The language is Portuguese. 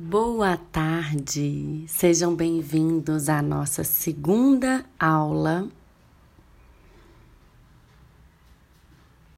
Boa tarde, sejam bem-vindos à nossa segunda aula